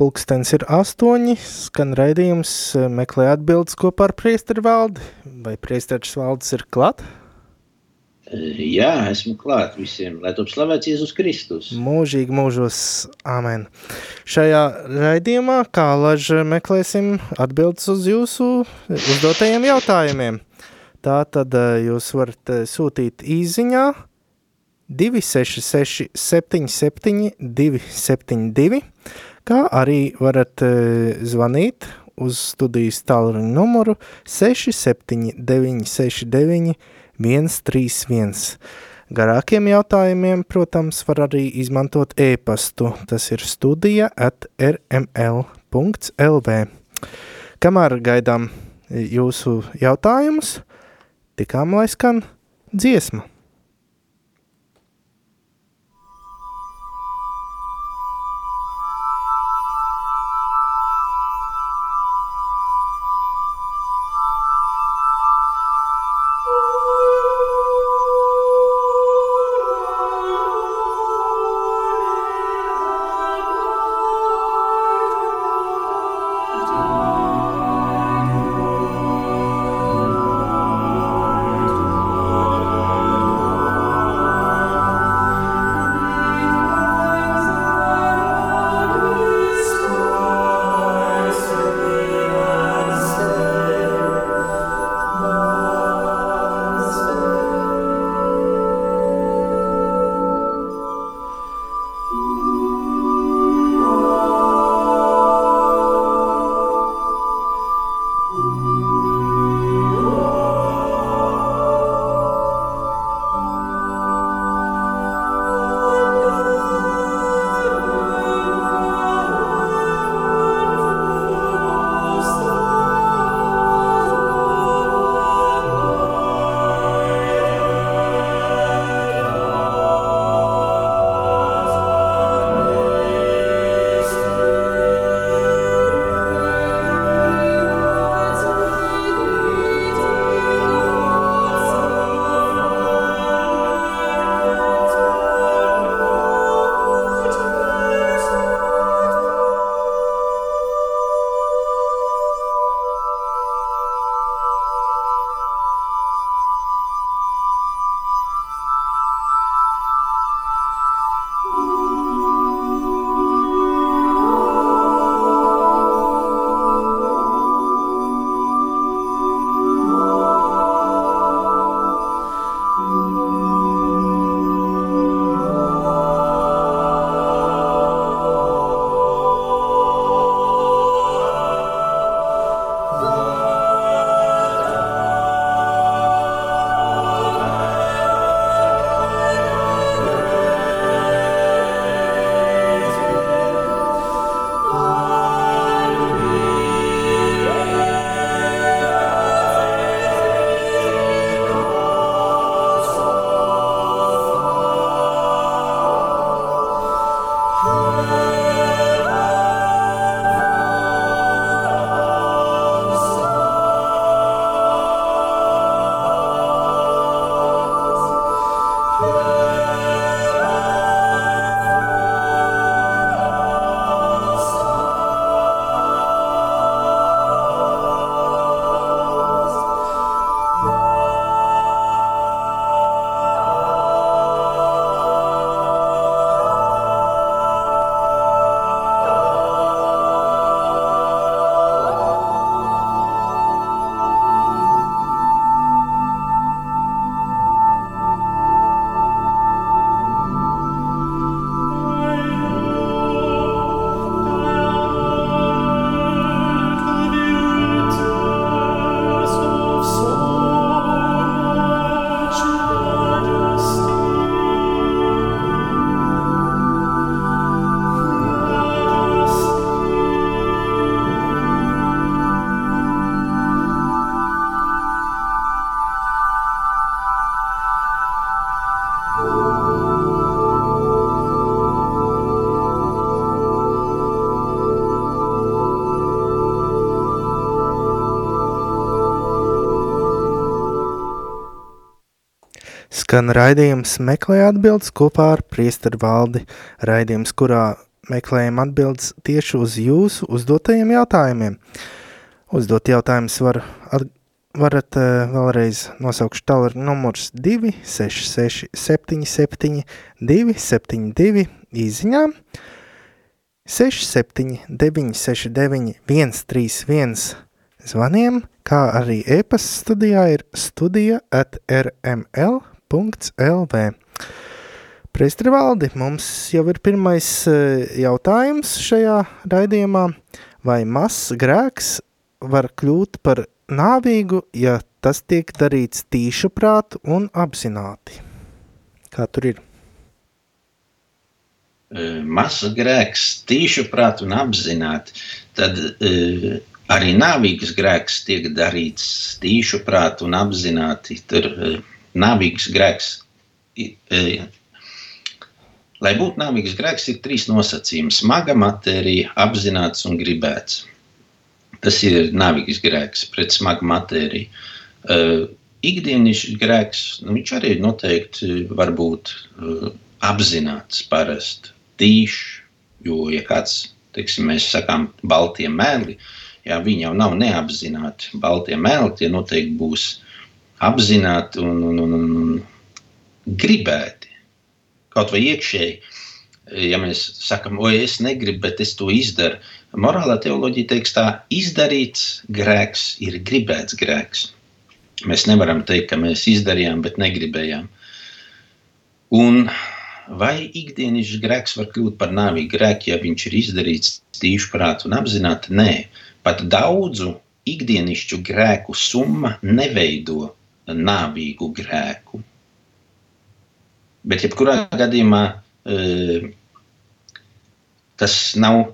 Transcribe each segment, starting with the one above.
Pulkstens ir astoņi, skan raidījums, eh, meklē atbildes kopā ar priesteru valdi. Vai priesteris valdes ir klāt? Jā, esmu klāt visiem, lai top slavēts Jēzus Kristus. Mūžīgi mūžos, amen. Šajā raidījumā, kā laž meklēsim atbildes uz jūsu uzdotajiem jautājumiem. Tā tad eh, jūs varat eh, sūtīt īziņā 266 77 272 kā arī varat uh, zvanīt uz studijas tālruņa numuru 679691 131. Garākiem jautājumiem, protams, var arī izmantot e-pastu. Tas ir studija at rml.lv. Kamēr gaidām jūsu jautājumus, tikām lai skan dziesma. Skan raidījums meklē atbildes kopā ar priesteru valdi. Raidījums, kurā meklējam atbildes tieši uz jūsu uzdotajiem jautājumiem. Uzdot jautājumus var, at, varat uh, vēlreiz nosaukt tālāk numurs 266 77 272 īziņām 67 969 131 zvaniem, kā arī e-pasta studijā ir studija at rml.com LV. Priestri mums jau ir pirmais eh, jautājums šajā raidījumā. Vai mazs grēks var kļūt par nāvīgu, ja tas tiek darīts tīšu prātu un apzināti? Kā tur ir? Eh, Masa grēks, tīšu prātu un apzināti, tad uh, arī nāvīgs grēks tiek darīts tīšu prātu un apzināti. Tur uh, nāvīgs grēks. E, lai būtu nāvīgs grēks, ir trīs nosacījumi - smaga matērija, apzināts un gribēts. Tas ir nāvīgs grēks pret smagu matēriju. Uh, ikdienišķis grēks, nu, viņš arī noteikti var būt uh, apzināts, parasti tīšs. Jo, ja kāds, teiksim, mēs sakām, baltie mēli, jā, viņi jau nav neapzināti. Baltie mēli tie noteikti būs apzināti un, un, un, un gribēti. Kaut vai iekšēji, ja mēs sakām, oi, es negribu, bet es to izdaru. Morālā teoloģija teiks, tā izdarīts grēks ir gribēts grēks. Mēs nevaram teikt, ka mēs izdarījām, bet negribējām. Un vai ikdienas grēks var kļūt par nāvīgu grēku, ja viņš ir izdarīts tīši prātu un apzināti? Nē, pat daudzu ikdienišķu grēku summa neveido nāvīgu grēku. Bet, jebkurā gadījumā, e, tas nav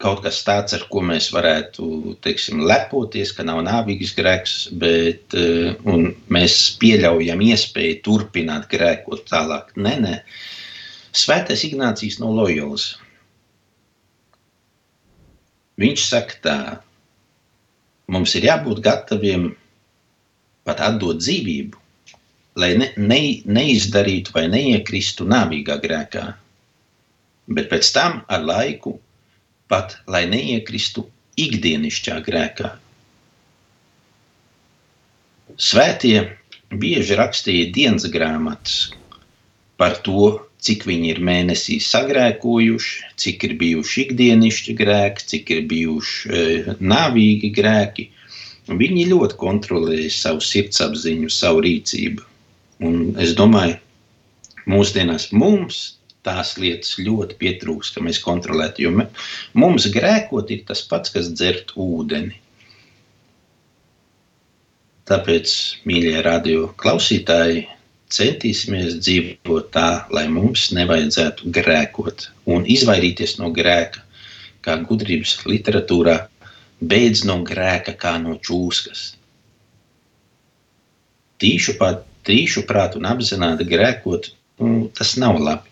kaut kas tāds, ar ko mēs varētu teiksim, lepoties, ka nav nāvīgs grēks, bet e, mēs pieļaujam iespēju turpināt grēkot tālāk. Nē, nē. Svētais Ignācijas no Loyolas. Viņš saka, tā, mums ir jābūt gataviem pat atdot dzīvību, lai ne, ne, neizdarītu vai neiekristu nāvīgā grēkā, bet pēc tam ar laiku pat lai neiekristu ikdienišķā grēkā. Svētie bieži rakstīja dienas grāmatas par to, cik viņi ir mēnesī sagrēkojuši, cik ir bijuši ikdienišķi grēki, cik ir bijuši e, nāvīgi grēki. Viņi ļoti kontrolēja savu sirdsapziņu, savu rīcību. Un es domāju, mūsdienās mums tās lietas ļoti pietrūks, ka mēs kontrolētu. Jo mums grēkot ir tas pats, kas dzert ūdeni. Tāpēc, mīļie radio klausītāji, centīsimies dzīvot tā, lai mums nevajadzētu grēkot un izvairīties no grēka, kā gudrības literatūrā beidz no grēka kā no čūskas. Tīšu, pat, tīšu prātu un apzināti grēkot, nu, tas nav labi.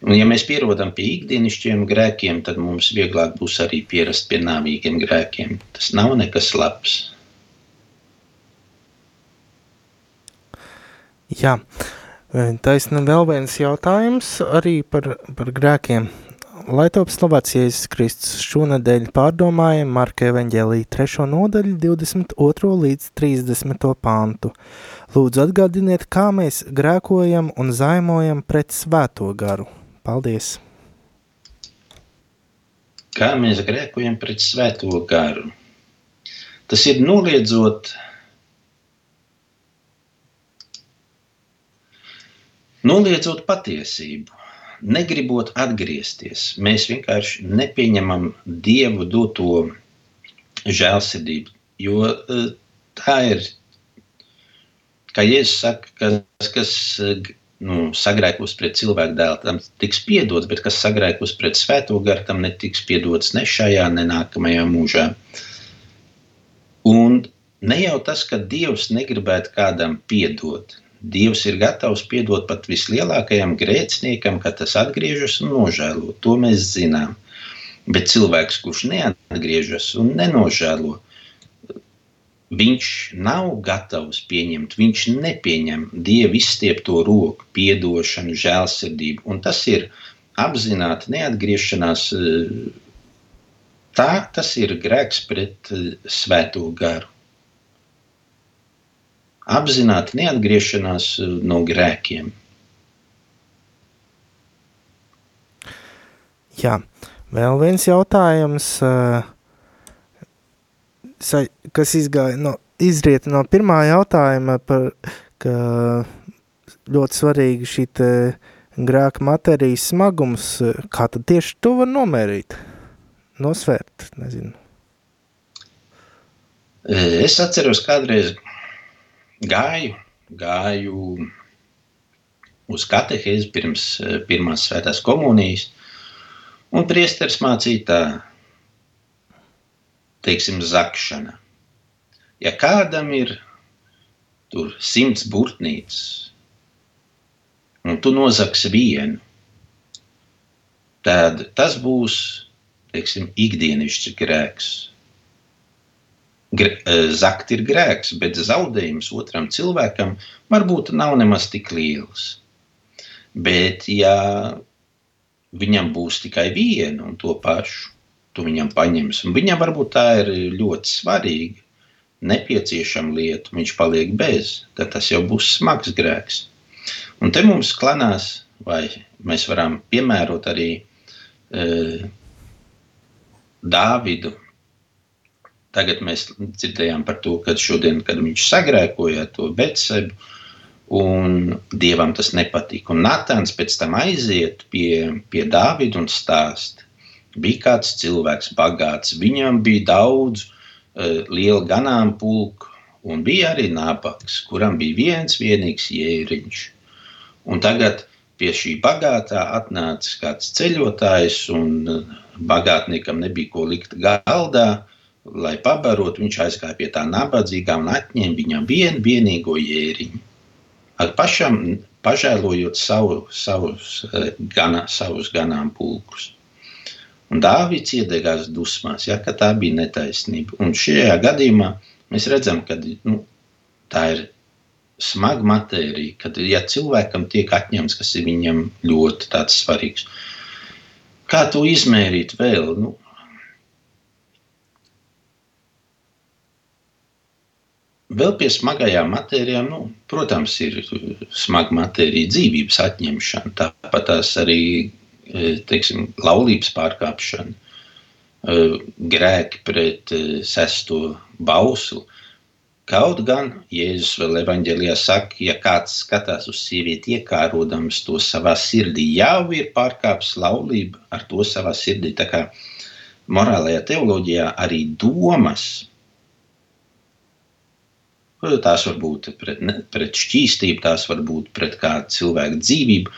Un, ja mēs pierodam pie ikdienišķiem grēkiem, tad mums vieglāk būs arī pierast pie nāvīgiem grēkiem. Tas nav nekas labs. Jā, taisnība vēl viens jautājums arī par, par grēkiem. Lai top slavēts Jēzus Kristus šonadēļ pārdomājam Marka evaņģēlī 3. nodaļu 22. līdz 30. pantu. Lūdzu atgādiniet, kā mēs grēkojam un zaimojam pret svēto garu. Paldies! Kā mēs grēkojam pret svēto garu? Tas ir noliedzot Noliedzot patiesību, negribot atgriezties. Mēs vienkārši nepieņemam dievu doto žēlsirdību. Jo e, tā ir, kā Jēzus saka, kas, kas nu, sagrēkos pret cilvēku dēlu, tam tiks piedots, bet kas sagrēkos pret svēto garu, tam netiks piedots ne šajā, ne nākamajā mūžā. Un ne jau tas, ka Dievs negribētu kādam piedot, Dievs ir gatavs piedot pat vislielākajam grēciniekam, kad tas atgriežas un nožēlo. To mēs zinām. Bet cilvēks, kurš neatgriežas un nenožēlo, viņš nav gatavs pieņemt, viņš nepieņem dievu izstiepto roku, piedošanu, žēlsirdību. Un tas ir apzināti neatgriešanās. Tā tas ir grēks pret svēto garu. Apzināti neatgriešanās no grēkiem. Jā, vēl viens jautājums. Uh kas izgāja no, izriet no pirmā jautājuma, par, ka ļoti svarīgi šī grēka materijas smagums, kā tad tieši to var nomērīt, nosvērt, nezinu. Es atceros, kādreiz gāju, gāju uz katehēzi pirms pirmās svētās komunijas, un priesteris mācīja tā, teiksim, zakšana. Ja kādam ir tur simts burtnīcas, un tu nozagsi vienu, tad tas būs teiksim, ikdienišķs grēks. Gre, zakt ir grēks, bet zaudējums otram cilvēkam varbūt nav nemaz tik liels. Bet, ja viņam būs tikai viena un to pašu, tu viņam paņemsi. Un viņam varbūt tā ir ļoti svarīga, nepieciešama lieta, viņš paliek bez, tad tas jau būs smags grēks. Un te mums klanās, vai mēs varam piemērot arī e, Dāvidu. Tagad mēs dzirdējām par to, kad šodien, kad viņš sagrēkoja to Betsebu, un Dievam tas nepatika. Un Natāns pēc tam aiziet pie, pie Dāvida un stāsta, bija kāds cilvēks, bagāts. Viņam bija daudz uh, lielu ganāmpulku, un bija arī nabaks, kuram bija viens vienīgs jēriņš. Un tagad pie šī bagātā atnāca kāds ceļotājs, un uh, bagātniekam nebija ko likt galdā. Lai pabarotu, viņš aizgāja pie tā nabadzīgā un atņēma viņam vienu vienīgo jēriņu. Ar pašam pažēlojot savu, savus, uh, gana, savus ganāmpulkus. Un Dāvids iedegās dusmās, ja, ka tā bija netaisnība. Un šajā gadījumā mēs redzam, ka nu, tā ir smaga matērija, kad ja cilvēkam tiek atņemts, kas ir viņam ļoti svarīgs. Kā to izmērīt vēl? Nu, Vēl pie smagajām matērijām, nu, protams, ir smaga matērija, dzīvības atņemšana. Tāpat tās arī E, teiksim, laulības pārkāpšana, e, grēki pret e, sesto bauslu. Kaut gan Jēzus vēl evanģēlijā saka, ja kāds skatās uz sievieti iekārodams to savā sirdī, jau ir pārkāpis laulību ar to savā sirdī. Tā kā morālajā teoloģijā arī domas, tās var būt pret, ne, pret šķīstību, tās var būt pret kādu cilvēku dzīvību,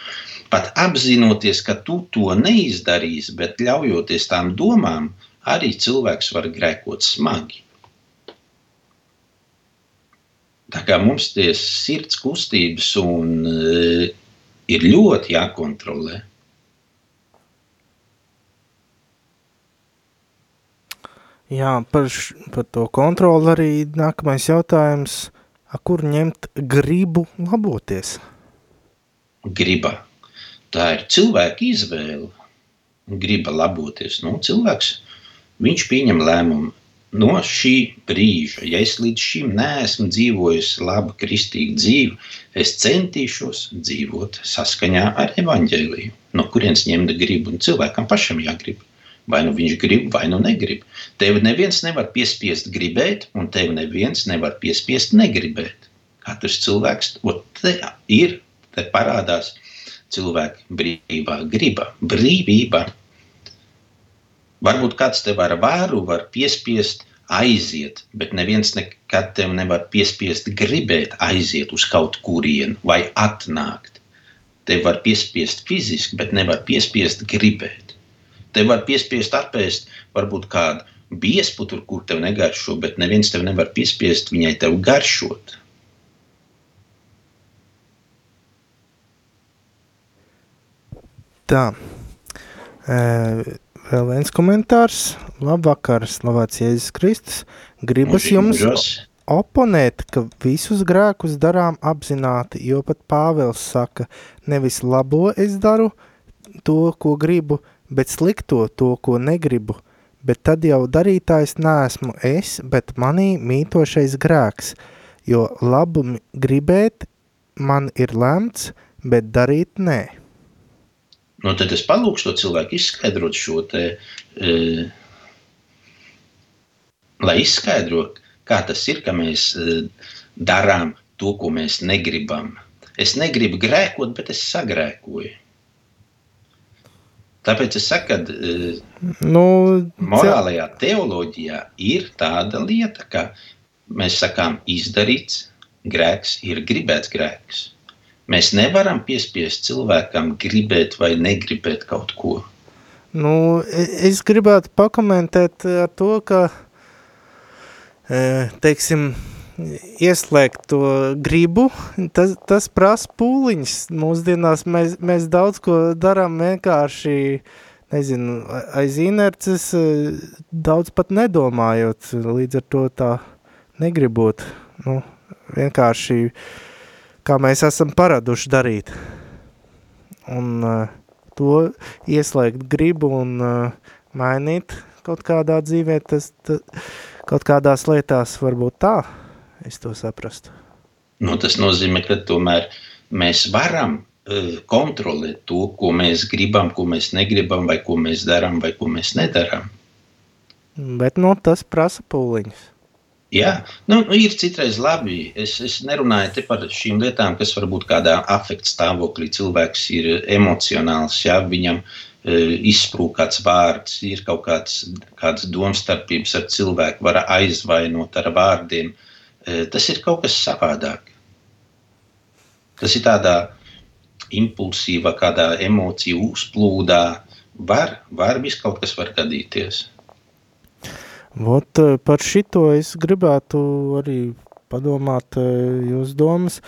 pat apzinoties, ka tu to neizdarīsi, bet ļaujoties tām domām, arī cilvēks var grēkot smagi. Tā kā mums tie sirds kustības un, uh, ir ļoti jākontrolē. Jā, par, š, par to kontroli arī nākamais jautājums. A, kur ņemt gribu laboties? Griba tā ir cilvēka izvēle. Griba laboties. Nu, cilvēks viņš pieņem lēmumu no šī brīža. Ja es līdz šim neesmu dzīvojis labu, kristīgu dzīvi, es centīšos dzīvot saskaņā ar evaņģēliju. No kurienes ņemt gribu? Un cilvēkam pašam jāgrib. Vai nu viņš grib, vai nu negrib. Tevi neviens nevar piespiest gribēt, un tevi neviens nevar piespiest negribēt. Katrs cilvēks te ir, te parādās cilvēka brīvā griba, brīvība. Varbūt kāds tev ar vāru var piespiest aiziet, bet neviens nekad tev nevar piespiest gribēt aiziet uz kaut kurienu vai atnākt. Tev var piespiest fiziski, bet nevar piespiest gribēt. Tev var piespiest apēst varbūt kādu biespu, tur, kur tev negaršo, bet neviens tev nevar piespiest viņai tev garšot. Tā. Vēl viens komentārs. Labvakar, slavēts Jēzus Kristus. Gribas jums, oponēt, ka visus grēkus darām apzināti, jo pat Pāvils saka, nevis labo es daru to, ko gribu, bet slikto to, ko negribu, bet tad jau darītājs neesmu es, bet manī mītošais grēks, jo labu gribēt man ir lemts, bet darīt nē. Nu, tad es palūkšu to cilvēku izskaidrot šo te, e, lai izskaidro, kā tas ir, ka mēs e, darām to, ko mēs negribam. Es negribu grēkot, bet es sagrēkoju. Tāpēc es saku, ka e, Nu, morālajā teoloģijā ir tāda lieta, ka mēs sakām, izdarīts grēks ir gribēts grēks. Mēs nevaram piespiest cilvēkam gribēt vai negribēt kaut ko. Nu, e- es gribētu pakomentēt ar to, ka, e, teiksim, ieslēgt to gribu, tas, tas prasa pūliņus. Mūsdienās mēs, mēs daudz ko darām vienkārši, nezinu, aiz inerces, e, daudz pat nedomājot, līdz ar to tā negribot, nu, vienkārši, kā mēs esam paraduši darīt. Un uh, to ieslēgt gribu un uh, mainīt kaut kādā dzīvē, tas, tas kaut kādās lietās varbūt tā, es to saprastu. Nu, tas nozīmē, ka tomēr mēs varam uh, kontrolēt to, ko mēs gribam, ko mēs negribam, vai ko mēs darām, vai ko mēs nedarām. Bet nu, tas prasa pūliņus. Jā, nu, nu, ir citreiz labi. Es, es nerunāju par šīm lietām, kas varbūt kādā afekta stāvoklī cilvēks ir emocionāls. Jā, viņam e, izsprūk kāds vārds, ir kaut kāds, kāds domstarpības ar cilvēku, var aizvainot ar vārdiem. E, tas ir kaut kas savādāk. Tas ir tādā impulsīvā, kādā emociju uzplūdā. Var, var viss kaut kas var gadīties. Vot eh, par šito es gribētu arī padomāt eh, jūs domas,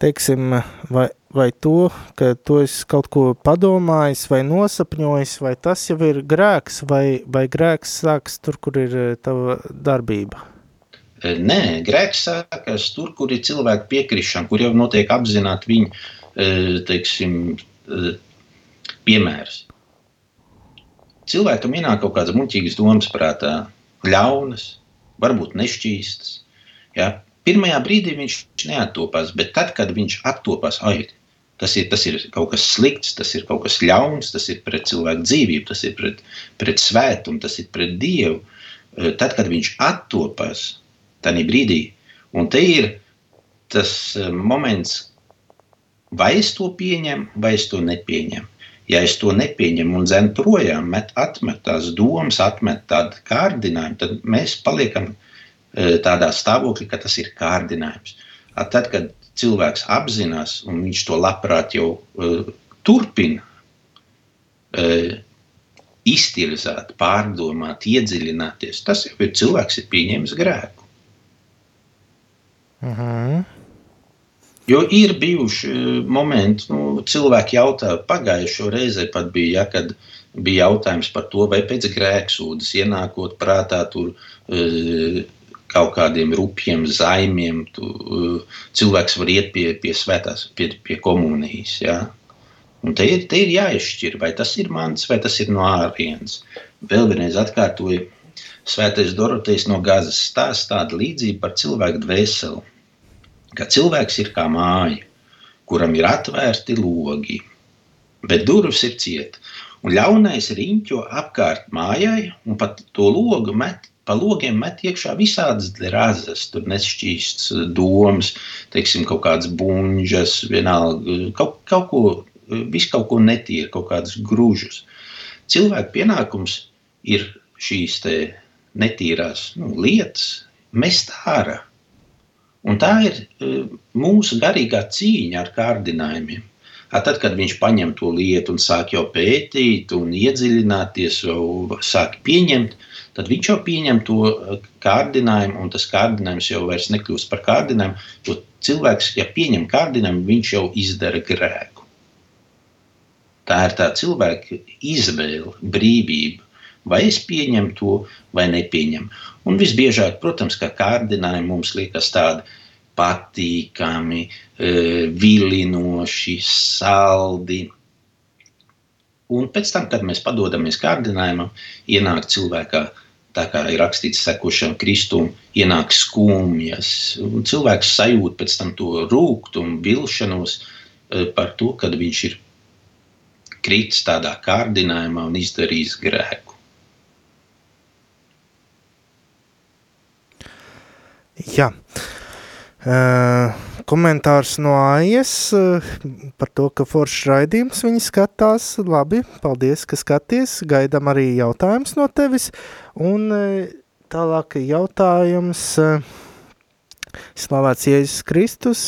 teiksim, vai, vai to, ka tu esi kaut ko padomājis vai nosapņojis, vai tas jau ir grēks, vai, vai grēks sāks tur, kur ir eh, tava darbība? Nē, grēks sākas tur, kur ir cilvēku piekrišana, kur jau notiek apzināti viņu, teiksim, piemērs. Cilvēkam ienāk kaut kādas muļķīgas domas prātā, ļaunas, varbūt nešķīstas. Ja? Pirmajā brīdī viņš neatopās, bet tad, kad viņš attopās, ai, tas ir, tas ir kaut kas slikts, tas ir kaut kas ļauns, tas ir pret cilvēku dzīvību, tas ir pret, pret svētumu, tas ir pret Dievu. Eh, tad, kad viņš attopās, tajā brīdī, un te ir tas eh, moments, vai es to pieņemu, vai es to nepieņemu. Ja es to nepieņemu un dzenu projām, met, atmet tās domas, atmet tādu kārdinājumu, tad mēs paliekam e, tādā stāvoklī, ka tas ir kārdinājums. Tad, kad cilvēks apzinās, un viņš to labprāt jau uh, turpina uh, iztirzāt, pārdomāt, iedziļināties, tas jau ir cilvēks, ir pieņēmis grēku. Uh -huh. Jo ir bijuši e, momenti, nu, cilvēki jautā, pagājušo reizi pat bija, ja, kad bija jautājums par to, vai pēc grēksūdas ienākot prātā tur e, kaut kādiem rupjiem zaimiem, tu, e, cilvēks var iet pie, pie svētās, pie, pie komunijas. Ja. Un te ir, te ir jāizšķir, vai tas ir mans, vai tas ir no ārienes. Vēl vienreiz atkārtoju, Svētais Dorotejs no Gazas stāsta tādu līdzību par cilvēku dvēseli ka cilvēks ir kā māja, kuram ir atvērti logi, bet durvis ir cieta. Un ļaunais riņķo apkārt mājai, un pat to logu met, pa logiem met iekšā visādas razas, tur nešķīsts domas, teiksim, kaut kādas buņģas, vienalga, kaut, kaut ko, visu kaut ko netīru, kaut kādus grūžus. Cilvēka pienākums ir šīs netīrās nu, lietas mest ārā. Un tā ir e, mūsu garīgā cīņa ar kārdinājumiem. Tad, kad viņš paņem to lietu un sāk jau pētīt, un iedziļināties, jau sāk pieņemt, tad viņš jau pieņem to e, kārdinājumu, un tas kārdinājums jau vairs nekļūst par kārdinājumu. Jo cilvēks, ja pieņem kārdinājumu, viņš jau izdara grēku. Tā ir tā cilvēka izvēle, brīvība. Vai es pieņemu to, vai nepieņemu. Un visbiežāk, protams, kā kārdinājumi mums liekas tādi patīkami, e, vilinoši, saldi. Un pēc tam, kad mēs padodamies kārdinājumam, ienāk cilvēkā tā kā ir rakstīts sekošam kristum, ienāk skumjas. Cilvēks sajūt pēc tam to rūkumu, vilšanos e, par to, kad viņš ir kritis tādā kārdinājumā un izdarījis grēku. Jā. Uh, komentārs no AIS uh, par to, ka foršs raidījums viņi skatās. Labi, paldies, ka skaties. Gaidām arī jautājums no tevis. Un uh, tālāk jautājums. Slavēts Jēzus Kristus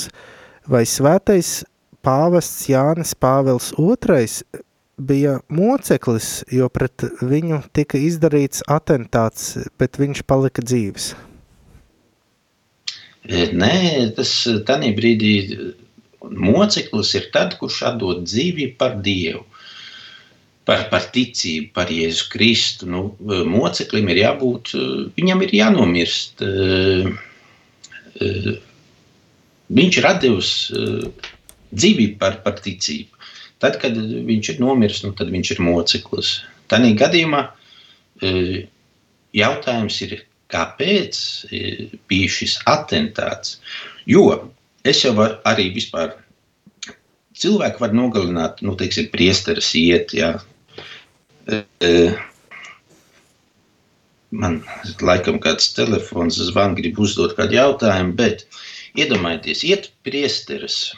vai svētais pāvests Jānis Pāvils II bija moceklis, jo pret viņu tika izdarīts atentāts, bet viņš palika dzīves. Nē, tas tādā brīdī moceklis ir tad, kurš atdod dzīvību par Dievu. Par, par ticību, par Jēzu Kristu. Nu, moceklim ir jābūt, viņam ir jānomirst. Viņš ir devis dzīvību par, par ticību. Tad, kad viņš ir nomiris, nu, tad viņš ir moceklis. Tādā gadījumā jautājums ir, kāpēc e, bija šis atentāts. Jo es jau var, arī vispār cilvēku var nogalināt, nu, teiksim, priesteris iet, jā. E, man laikam kāds telefons zvan, grib uzdot kādu jautājumu, bet iedomājieties, iet priesteris,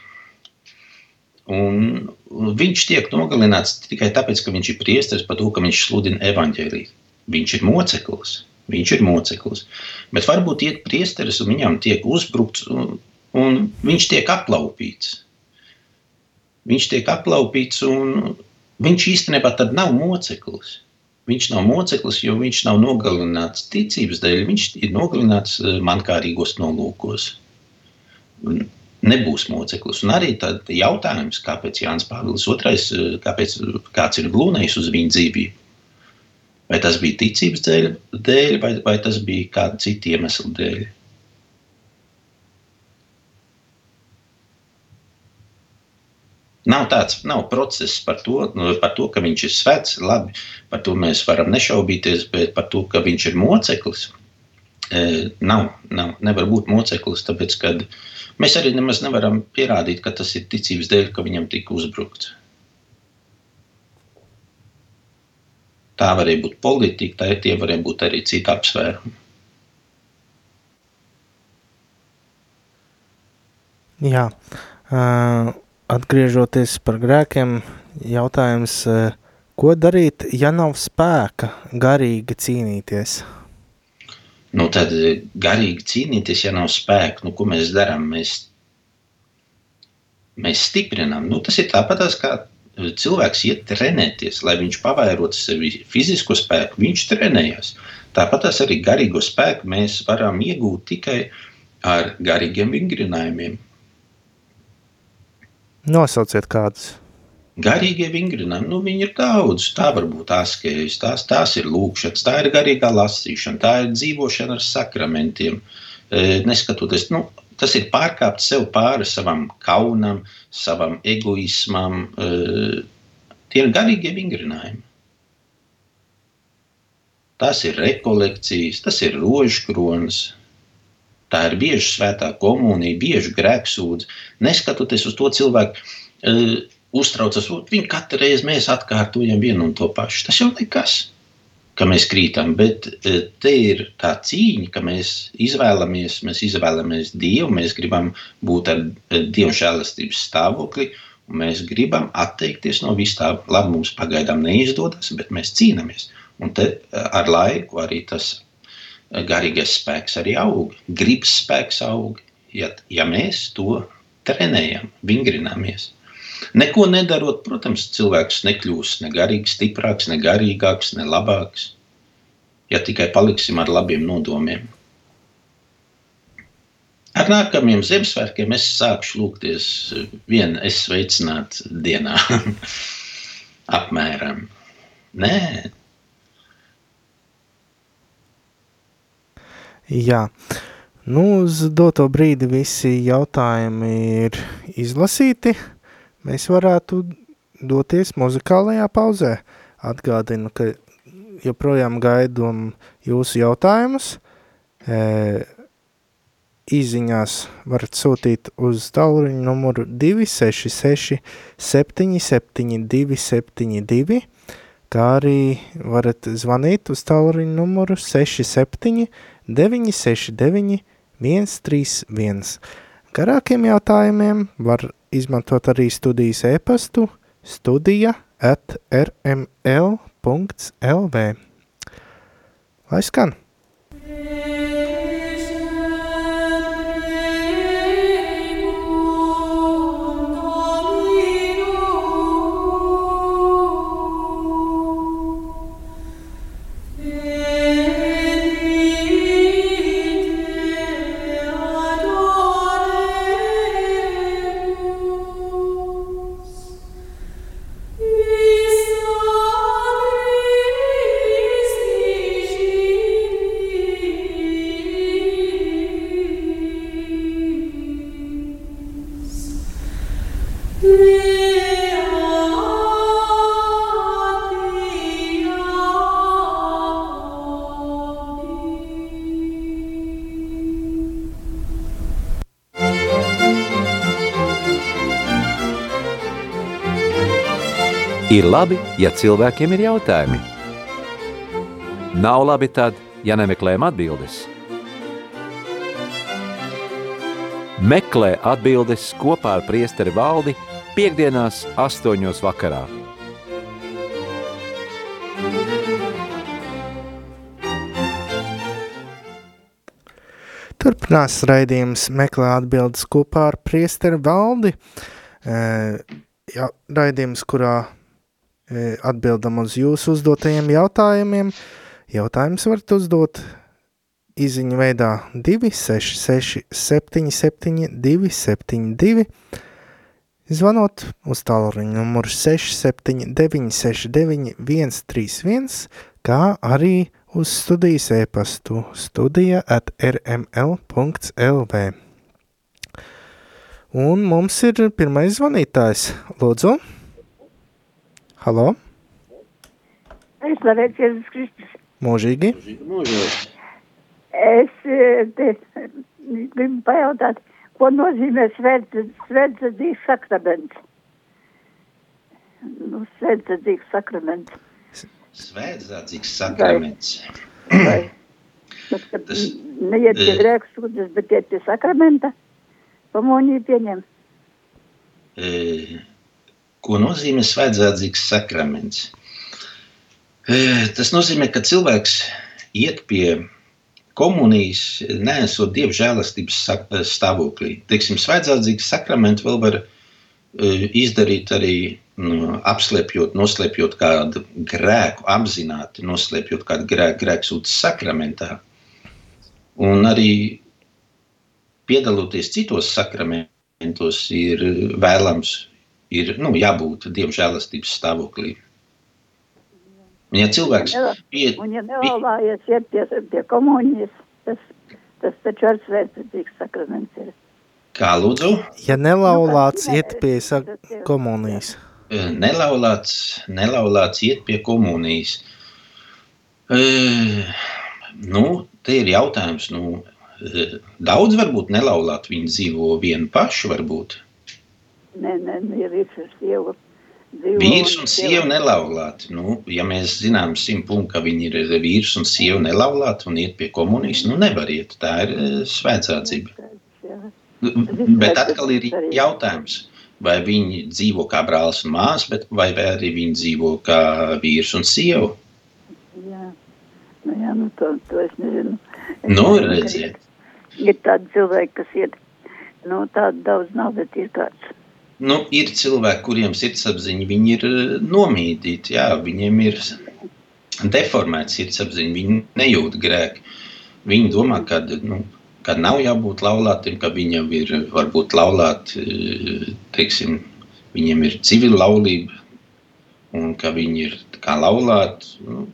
un viņš tiek nogalināts tikai tāpēc, ka viņš ir priesteris par to, ka viņš sludina evaņģēliju. Viņš ir moceklis. Viņš ir moceklis. Bet varbūt iet priesteris un viņam tiek uzbrukts, un, un viņš tiek aplaupīts. Viņš tiek aplaupīts, un viņš īstenībā tad nav moceklis. Viņš nav moceklis, jo viņš nav nogalināts ticības dēļ. Viņš ir nogalināts eh, mankārīgos nolūkos. Nebūs moceklis. Un arī tad jautājums, kāpēc Jānis Pāvils II, eh, kāpēc kāds ir glūnējis uz viņa dzīvību Vai tas bija ticības dēļ, dēļ vai, vai tas bija kāda cita iemesla dēļ? Nav tāds nav process par to, par to, ka viņš ir svēts. Labi, par to mēs varam nešaubīties, bet par to, ka viņš ir moceklis, e, nav, nav. Nevar būt moceklis, tāpēc ka mēs arī nemaz nevaram pierādīt, ka tas ir ticības dēļ, ka viņam tika uzbrukts. Tā varēja būt politika, tā, tie varēja būt arī citi apsvērumi. Jā, atgriežoties par grēkiem, jautājums, ko darīt, ja nav spēka garīgi cīnīties? Nu, tad garīgi cīnīties, ja nav spēka, nu, ko mēs darām? Mēs, mēs stiprinām. Nu, tas ir tāpat kā cilvēks iet trenēties, lai viņš pavairotu sevi fizisko spēku, viņš trenējas. Tāpat arī garīgo spēku mēs varam iegūt tikai ar garīgiem vingrinājumiem. Nosauciet kādus. Garīgie vingrinājumi, nu viņi ir daudz. Tā var būt askejas, tās, tās ir lūkšanas, tā ir garīgā lasīšana, tā ir dzīvošana ar sakramentiem. E, neskatoties, nu, tas ir pārkāpt sev pāri savam kaunam, savam egoismam. Eh, tie ir garīgie vingrinājumi. Tas ir rekolekcijas, tas ir rožkronis, tā ir bieži svētā komunija, bieži grēksūdz. Neskatoties uz to cilvēku, uh, uztraucas, viņi katru reizi mēs atkārtojam vienu un to pašu. Tas jau nekas ka mēs krītam, bet e, te ir tā cīņa, ka mēs izvēlamies, mēs izvēlamies Dievu, mēs gribam būt ar e, Dieva žēlastības stāvokli, un mēs gribam atteikties no vis tā. Labi, mums pagaidām neizdodas, bet mēs cīnāmies. Un te e, ar laiku arī tas garīgais spēks arī aug, gribas spēks aug, ja, ja mēs to trenējam, vingrināmies. Neko nedarot, protams, cilvēks nekļūs ne garīgi stiprāks, ne garīgāks, ne labāks. Ja tikai paliksim ar labiem nodomiem. Ar nākamajiem Ziemassvētkiem es sākšu lūgties vienu es sveicinātu dienā. Apmēram. Nē, Jā, nu uz doto brīdi visi jautājumi ir izlasīti. Mēs varētu doties muzikālajā pauzē. Atgādinu, ka joprojām gaidām jūsu jautājumus. E, īziņās varat sūtīt uz tālruņa numuru 266 772 72, kā arī varat zvanīt uz tālruņa numuru 67 969 131. Garākiem jautājumiem var izmantot arī studijas e-pastu studija at rml.lv. Lai skan! Ir labi, ja cilvēkiem ir jautājumi. Nav labi tad, ja nemeklējam atbildes. Meklē atbildes kopā ar priesteri valdi piekdienās astoņos vakarā. Turpinās raidījums meklē atbildes kopā ar priesteri valdi. E, ja, raidījums, kurā atbildam uz jūsu uzdotajiem jautājumiem. Jautājums varat uzdot izziņu veidā 266 77 272, zvanot uz tālruņa numuru 679 69 131, kā arī uz studijas e-pastu studija at rml.lv. Un mums ir pirmais zvanītājs. Lūdzu. Halo. Es slavēts Jēzus Kristus. Mūžīgi. Mūžīgi. Es te, gribu pajautāt, ko nozīmē svētdzīgs sakraments? Nu, svētdzīgs sakraments. Svētdzīgs sakraments. Vai? Tas, ka Tas, neiet pie grēku sūdzes, bet iet pie sakramenta. Pamoniju pieņem. E, ko nozīmē svētdzīgs sakraments? E, tas nozīmē, ka cilvēks iet pie komunijas, nesot dievu žēlastības sa- stāvoklī. Teiksim, svētdzīgs sakraments vēl var e, izdarīt arī nu, apslēpjot, noslēpjot kādu grēku, apzināti noslēpjot kādu grēku, grēksūtas sakramentā. Un arī piedaloties citos sakramentos, ir vēlams, ir nu, jābūt dievu žēlastības stāvoklī. Un Ja cilvēks iet, Un ja nevalājies iet pie, pie komunijas, tas, tas taču ar svētdzīgs sakraments ir. kā lūdzu, Ja nelaulāts iet pie sak- komunijas. eh, nelaulāts, nelaulāts iet pie komunijas. E, nu, te ir jautājums, nu, e, daudz varbūt nelaulāt, viņi dzīvo vienu pašu varbūt. Nē, nē, ja vīrs ir sieva. Vīrs un sieva nelaulāti. Nu, ja mēs zinām simt punktu, ka viņi ir vīrs un sieva nelaulāti un iet pie komunijas, nu nevar iet. Tā ir e, svētdzība. Jā. Bet atkal ir jautājums, vai viņi dzīvo kā brālis un māsas, bet vai arī viņi dzīvo kā vīrs un sieva. Jā, nu, jā, nu to, to es nezinu. Es Nu, redziet. Ir, ir tādi cilvēki, kas iet, nu, tādu daudz nav, bet ir kāds. Nu, ir cilvēki, kuriem sirdsapziņa ir eh, nomīdīti, jā, viņiem ir deformēta sirdsapziņa, viņi nejūt grēku. Viņi domā, ka nu, ka nav jābūt laulātiem, ka viņi jau ir varbūt laulāti, eh, teiksim, viņiem ir civila laulība un ka viņi ir kā laulāti. Nu,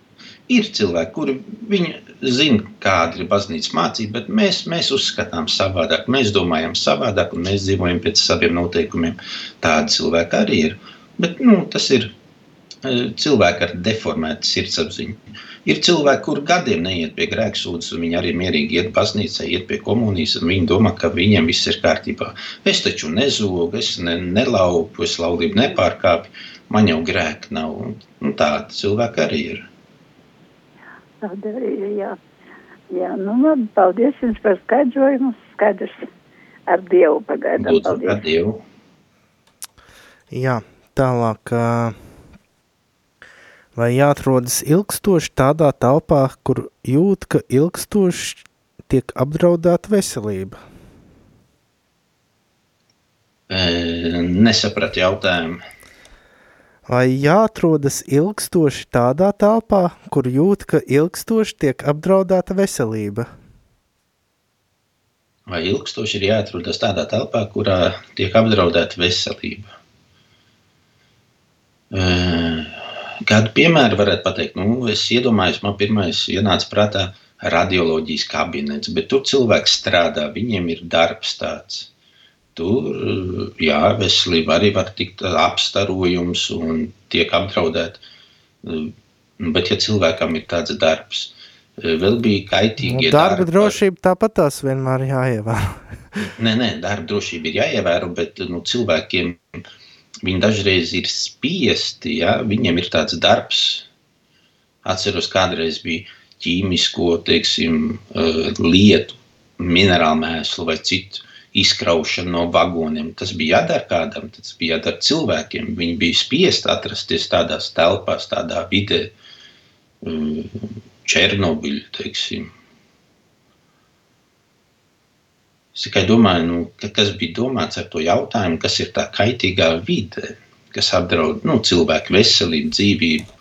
Ir cilvēki, kuri viņi zina, kāda ir baznīcas mācība, bet mēs, mēs uzskatām savādāk, mēs domājam savādāk un mēs dzīvojam pēc saviem noteikumiem. Tādi cilvēki arī ir. Bet nu, tas ir e, cilvēki ar deformētu sirdsapziņu. Ir cilvēki, kuriem gadiem neiet pie grēksūdzes, un viņi arī mierīgi iet baznīcā, iet pie komunijas, un viņi domā, ka viņiem viss ir kārtībā. Es taču nezogu, es ne, nelaupu, es laulību nepārkāpju, man jau grēka nav. Un tādi cilvēki arī ir. Tāda arī ir, jā. Jā, nu labi, paldies jums par skaidrojumu. Skaidrs ar Dievu pagaidām. Lūdzu, Paldies. ar Dievu. Jā, tālāk. Vai jāatrodas ilgstoši tādā telpā, kur jūt, ka ilgstoši tiek apdraudēta veselība? E, Nesapratu jautājumu. Vai jāatrodas ilgstoši tādā telpā, kur jūt, ka ilgstoši tiek apdraudēta veselība? Vai ilgstoši ir jāatrodas tādā telpā, kurā tiek apdraudēta veselība? Kādu piemēru varētu pateikt? Nu, es iedomājos, man pirmais ienāca prātā radioloģijas kabinets, bet tur cilvēks strādā, viņiem ir darbs tāds. Tur, jā, veselība arī var tikt apstarojums un tiek apdraudēta. Bet, ja cilvēkam ir tāds darbs, vēl bija Nu, kaitīgie darba darbi. drošība tāpat tās vienmēr jāievēro. Nē, nē, darba drošība ir jāievēro, bet nu, cilvēkiem viņi dažreiz ir spiesti. Ja? Viņiem ir tāds darbs. Atceros, kādreiz bija ķīmisko teiksim, eh, lietu, minerālu mēslu vai citu izkraušana no vagoniem. Tas bija jādara kādam, tas bija jādara cilvēkiem. Viņi bija spiesti atrasties tādās telpās, tādā vidē, Černobiļa, teiksim. Es tikai domāju, nu, ka kas bija domāts ar to jautājumu, kas ir tā kaitīgā vide, kas apdraud nu, cilvēku veselību, dzīvību.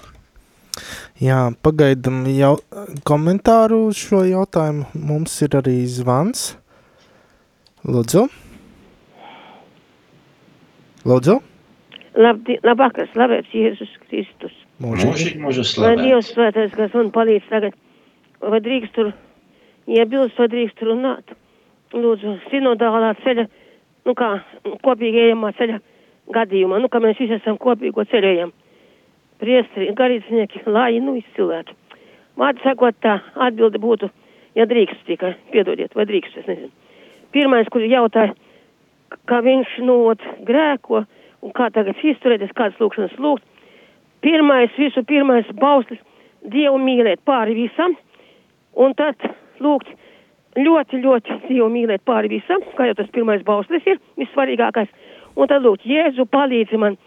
Jā, pagaidām jau komentāru uz šo jautājumu. Mums ir arī zvans. Lūdzu. Lūdzu. Labdi, labvakar, slavēts Jēzus Kristus. Mūžīgi, mūžīgi Lai Dievs slavēts. svētais, kas man palīdz tagad, vai drīkst tur iebilst, vai drīkst tur runāt. Lūdzu, sinodālā ceļa, nu kā, kopīgi ejamā ceļa gadījumā, nu kā mēs visi esam kopīgo ceļojam. Priestri, garīdznieki, lai, nu, visi cilvēki. Vārdu sakot, tā atbilde būtu, ja drīkst tikai, piedodiet, vai drīkst, es nezinu. Pirmais, kur jautāja, kā viņš nu, ot, grēko un kā tagad izturēties, kādas lūkšanas lūgt. Pirmais, visu pirmais bauslis, Dievu mīlēt pāri visam, un tad lūgt ļoti, ļoti Dievu mīlēt pāri visam, kā jau tas pirmais bauslis ir, vissvarīgākais. Un tad lūgt, Jēzu palīdzi man,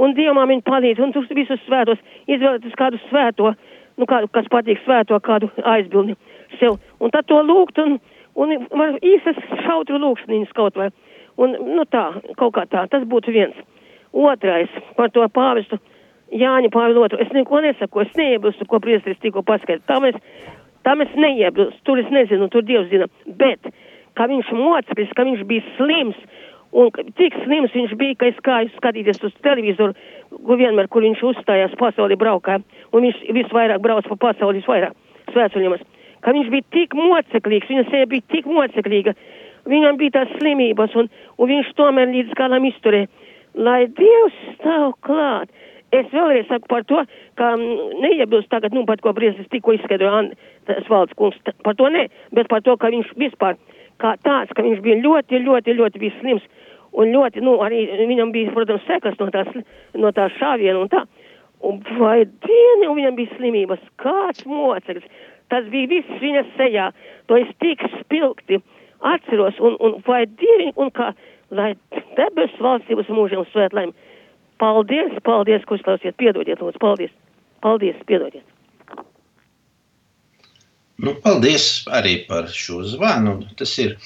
un Dievam viņa palīdz, un tu visus svētos, izvēlēties kādu svēto, nu kādu, kas patīk svēto, kādu aizbildi sev. Un tad to lūgt, un, un var īstas šautru lūkšanīnas kaut vai. Un, nu tā, kaut kā tā, tas būtu viens. Otrais, par to pāvestu Jāņa Pāvilotu, es neko nesaku, es neiebilstu, ko priesteris tikko paskaidroja. Tam es, tam es neiebilstu, tur es nezinu, tur Dievs zina. Bet, ka viņš moceklis, ka viņš bija slims, un tik slims viņš bija, ka es kāju skatīties uz televizoru, kur vienmēr, kur viņš uzstājās pasauli braukā, un viņš visvairāk brauc pa pasauli, visvairāk svētceļojumus. Ka viņš bija tik moceklīgs, viņa seja bija tik moceklīga, viņam bija tās slimības, un, un viņš tomēr līdz galam izturēja. Lai Dievs stāv klāt. Es vēlreiz saku par to, ka mm, neiebilst tagad, nu, par ko briesas tikko izskaidroja tas valsts kungs, par to ne, bet par to, ka viņš vispār kā tāds, ka viņš bija ļoti, ļoti, ļoti bija slims. Un ļoti, nu, arī viņam bija, protams, sekas no tās, no tās šāviena un tā. Un vai dienu viņam bija slimības, kāds moceklis, tas bija viss viņa sejā, to es tik spilgti atceros, un, un vai divi, un kā, lai debesu valstības mūžiem svētlēm. Paldies, paldies, ka uzklausiet, piedodiet, lūdzu, paldies, paldies, piedodiet. Nu, paldies arī par šo zvanu. Tas ir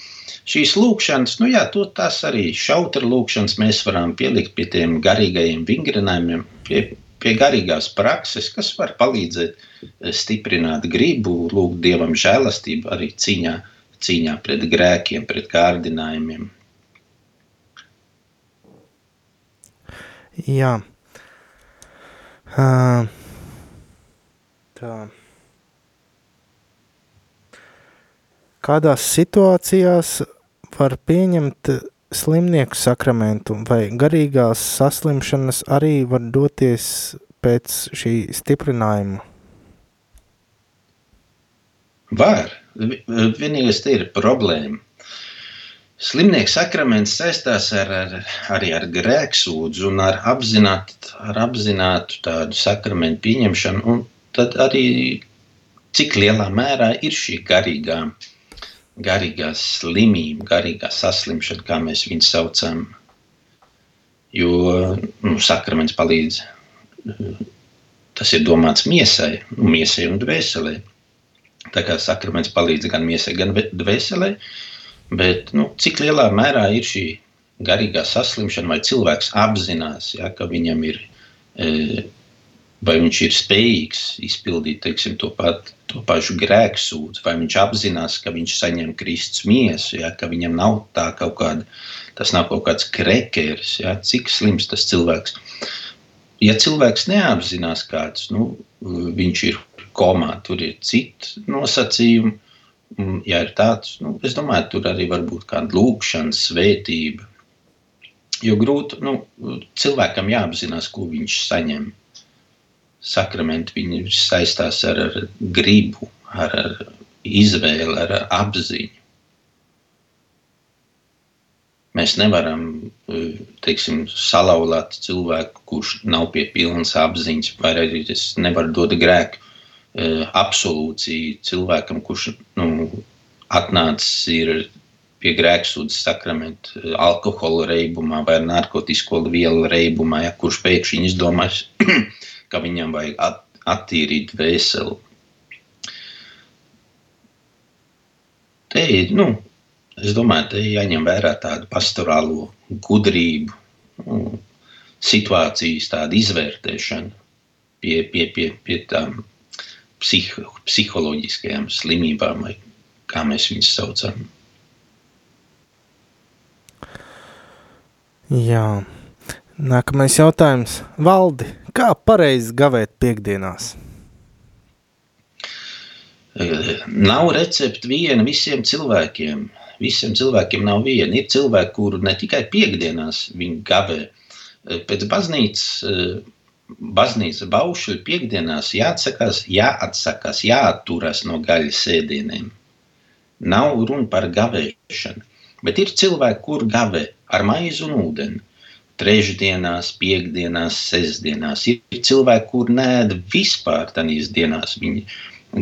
šīs lūkšanas, nu jā, to tās arī šautra lūkšanas mēs varam pielikt pie tiem garīgajiem vingrinājumiem, pie, pie garīgās prakses, kas var palīdzēt eh, stiprināt gribu, lūgt dievam žēlastību arī cīņā, cīņā pret grēkiem, pret kārdinājumiem. Jā. Uh, tā. Kādās situācijās var pieņemt slimnieku sakramentu, vai garīgās saslimšanas arī var doties pēc šī stiprinājuma? Var. Vienīgais ir problēma. Slimnieks sakraments saistās ar, ar, arī ar grēksūdzu un ar apzinātu, ar apzinātu tādu sakramentu pieņemšanu, un tad arī cik lielā mērā ir šī garīgā, garīgā slimība, garīgā saslimšana, kā mēs viņu saucam. Jo nu, sakraments palīdz. Tas ir domāts miesai, nu, miesai un dvēselē. Tā kā sakraments palīdz gan miesai, gan dvēselē. Bet nu, cik lielā mērā ir šī garīgā saslimšana, vai cilvēks apzinās, ja, ka viņam ir e, vai viņš ir spējīgs izpildīt teiksim, to, pat, to pašu grēksūdzi, vai viņš apzinās, ka viņš saņem Kristus miesu, ja, ka viņam nav tā kaut kāda, tas nav kaut kāds krekeris, ja, cik slims tas cilvēks. Ja cilvēks neapzinās kāds, nu, viņš ir komā, tur ir citi nosacījumi, ja ir tāds, nu, es domāju, tur arī var būt kāda lūkšana, svētība, jo grūti, nu, cilvēkam jāapzinās, ko viņš saņem sakramenti viņi saistās ar, ar gribu, ar, ar izvēli, ar, ar apziņu. Mēs nevaram teiksim, salauzīt cilvēku, kurš nav pie pilnas apziņas, vai arī es nevaru dot grēku e, absolūciju cilvēkam, kurš nu, atnācis pie grēksūdzes sakramenta, alkohola reibumā vai narkotiku vielu reibumā, ja, kurš pēkšņi izdomās ka viņam vajag at, attīrīt veseli. Te ir, nu, es domāju, te jāņem vērā tādu pastorālo gudrību, nu, situācijas tādu izvērtēšanu pie, pie, pie, pie tām psih, psiholoģiskajām slimībām, vai kā mēs viņus saucam. Jā. Nākamais jautājums. Valdi, kā pareizi gavēt piekdienās? Nav recepte viena visiem cilvēkiem. Visiem cilvēkiem nav viena. Ir cilvēki, kuri ne tikai piekdienās viņi gavē. Pēc baznīcas, baznīcas baušļu piekdienās jāatsakās, jāatsakās, jāatturas no gaļas sēdieniem. Nav runa par gavēšanu. Bet ir cilvēki, kur gavē ar maizi un ūdeni trešdienās, piekdienās, sestdienās. Ir cilvēki, kur nēd vispār tādīs dienās. Viņi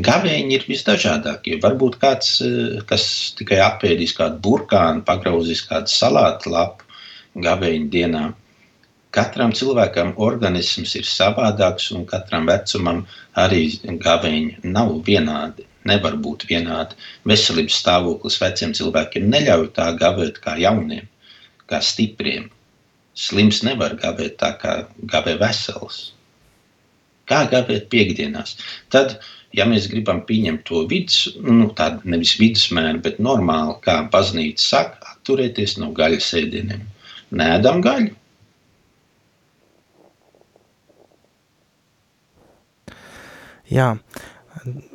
gavēņi ir visdažādākie. Varbūt kāds, eh, kas tikai apēdīs kādu burkānu, pagrauzīs kādu salātu lapu gavēņu dienā. Katram cilvēkam organisms ir savādāks, un katram vecumam arī gavēņi nav vienādi. Nevar būt vienādi. Veselības stāvoklis veciem cilvēkiem neļauj tā gavēt kā jauniem, kā stipriem. Slims nevar gāvēt tā, kā gāvē vesels. Kā gāvēt piekdienās? Tad, ja mēs gribam pieņemt to vidus, nu, tādu nevis vidusmēru, bet normāli, kā baznīca saka, atturēties no gaļas ēdieniem. Nēdam gaļu. Jā,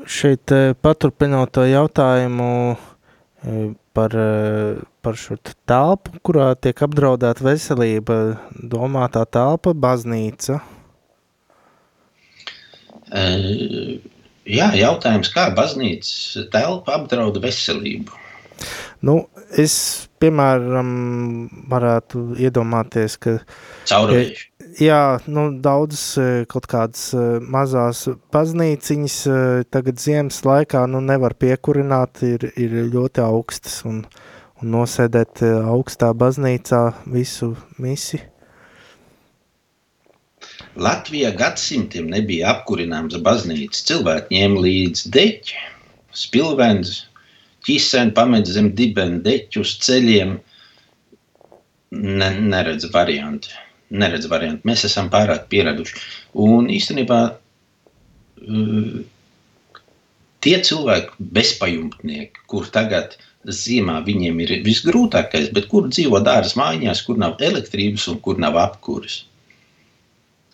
šeit eh, paturpinot to jautājumu eh, par, eh, par šo telpu, kurā tiek apdraudēta veselība, domātā telpa, baznīca? Uh, jā, jautājums, kā baznīcas telpa apdrauda veselību? Nu, es, piemēram, varētu iedomāties, ka... Caurvējuši jā, nu, daudzas e, kaut kādas e, mazās baznīciņas e, tagad ziemas laikā nu, nevar piekurināt, ir, ir ļoti augstas un, un nosēdēt augstā baznīcā visu misi. Latvijā gadsimtiem nebija apkurināms baznīcas. Cilvēki ņēma līdzi deķi, spilvens, ķiseni pamet zem dibena deķu uz ceļiem. Ne, neredz variantu neredz variantu. Mēs esam pārāk pieraduši. Un īstenībā uh, tie cilvēki, bezpajumtnieki, kur tagad ziemā viņiem ir visgrūtākais, bet kur dzīvo dārza mājās, kur nav elektrības un kur nav apkūres.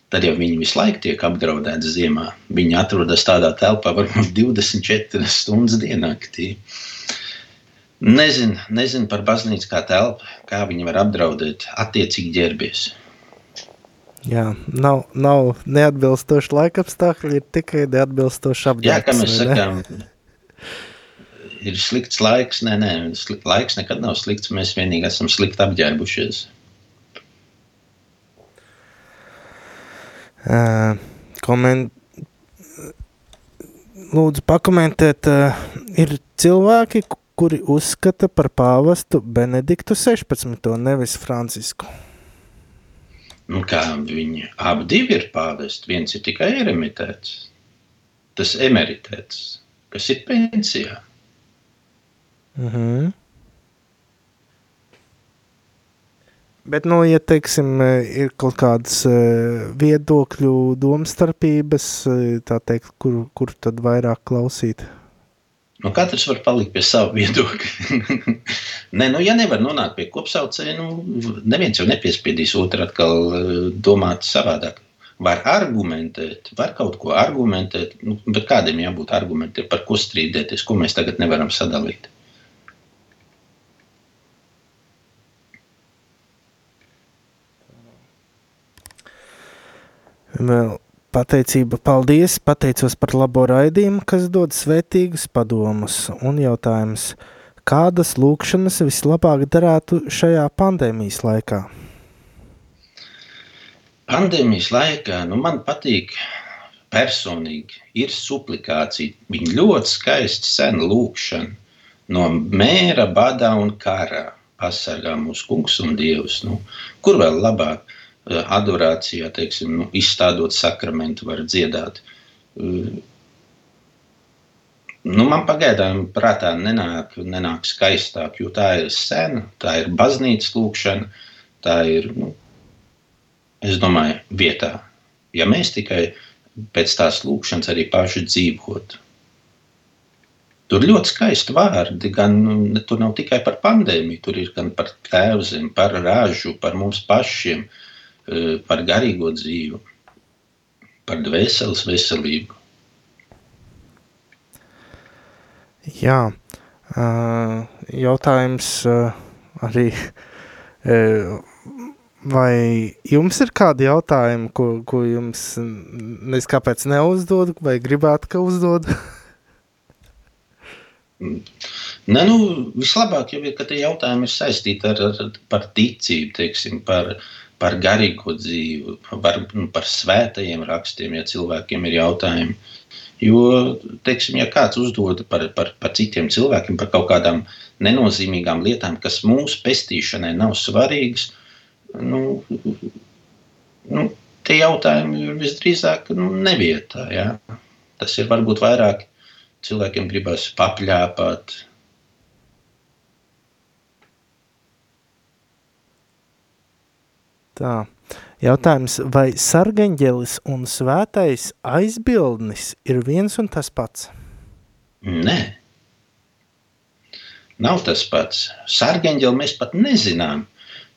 Tad jau viņi visu laiku tiek apdraudēti ziemā. Viņi atrodas tādā telpā, varbūt 24 stundas diennaktī. Nezinu nezin par baznīcu kā telpu, kā viņi var apdraudēt attiecīgi ģērbies. Jā, nav, nav neatbilstoši laikapstākļi, ir tikai neatbilstoši apģērbs. Jā, kā mēs sakām, ir slikts laiks. Nē, nē, laiks nekad nav slikts. Mēs vienīgi esam slikti apģērbušies. Uh, koment... Lūdzu, pakomentēt, uh, ir cilvēki, kuri uzskata par pāvestu Benediktu 16. nevis Francisku. Nu, kā viņi abi ir pāvesti, viens ir tikai eremitēts, tas emeritēts, kas ir pensijā. Uh mhm. -huh. Bet, nu, ja teiksim, ir kaut kādas uh, viedokļu domstarpības, tā teikt, kur, kur tad vairāk klausīt? Nu, katrs var palikt pie sava viedokļa. Nē, nu, ja nevar nonākt pie kopsaucēja, nu, neviens jau nepiespiedīs otru atkal eh, domāt savādāk. Var argumentēt, var kaut ko argumentēt, nu, bet kādiem jābūt argumentiem, par ko strīdēties, ko mēs tagad nevaram sadalīt. Vēl Pateicība, paldies, pateicos par labo raidījumu, kas dod svētīgus padomus un jautājums, kādas lūkšanas vislabāk darētu šajā pandēmijas laikā? Pandēmijas laikā, nu man patīk personīgi, ir suplikācija, viņa ļoti skaisti sen lūkšana no mēra, badā un karā pasargā mūsu kungs un dievs. Nu, kur vēl labāk? Adorācijā, teiksim, nu, izstādot sakramentu, var dziedāt. Nu, man pagaidām prātā nenāk, nenāk skaistāk, jo tā ir sena, tā ir baznīcas lūkšana, tā ir, nu, es domāju, vietā. Ja mēs tikai pēc tās lūkšanas arī paši dzīvotu. Tur ļoti skaisti vārdi. Gan, nu, tur nav tikai par pandēmiju, tur ir gan par tēvzem, par ražu, par mums pašiem. Uh, par garīgo dzīvi, par dvēseles veselību. Jā, eh, jautājums eh, arī. Vai jums ir kādi jautājumi, ko, ko jums nezinu, kāpēc neuzdod, vai gribētu, ka uzdod? Nē, nu, vislabāk jau ir, ka tie jautājumi ir saistīti ar, ar par ticību, teiksim, par, uh, par garīgo dzīvi, par, nu, par svētajiem rakstiem, ja cilvēkiem ir jautājumi. Jo, teiksim, ja kāds uzdod par, par, par citiem cilvēkiem, par kaut kādām nenozīmīgām lietām, kas mūsu pestīšanai nav svarīgas, nu, nu, tie jautājumi ir visdrīzāk nu, nevietā. Ja? Tas ir varbūt vairāk cilvēkiem gribas papļāpāt, Tā. Jautājums, vai sargaņģelis un svētais aizbildnis ir viens un tas pats? Nē. Nav tas pats. Sargaņģeli mēs pat nezinām.